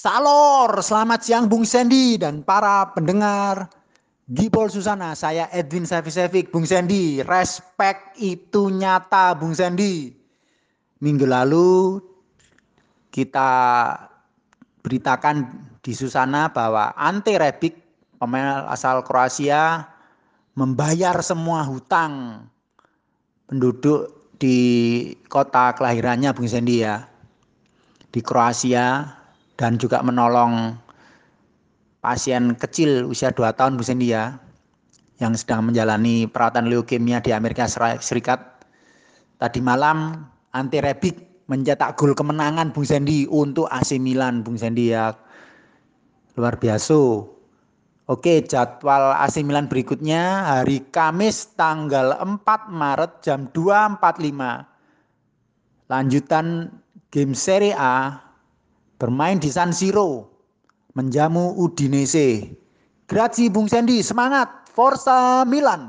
Salor, selamat siang Bung Sandy dan para pendengar Gipol Susana. Saya Edwin Safi Bung Sandy. Respect itu nyata Bung Sandy. Minggu lalu kita beritakan di Susana bahwa Ante Rebic pemain asal Kroasia membayar semua hutang penduduk di kota kelahirannya Bung Sandy ya di Kroasia dan juga menolong pasien kecil usia 2 tahun Bu Cindy ya yang sedang menjalani perawatan leukemia di Amerika Serikat. Tadi malam anti Rebic mencetak gol kemenangan Bung Sandy untuk AC Milan Bung Sandy ya. Luar biasa. Oke, jadwal AC Milan berikutnya hari Kamis tanggal 4 Maret jam 2.45. Lanjutan game Serie A bermain di San Siro, menjamu Udinese. Grazie Bung Sandy, semangat, Forza Milan.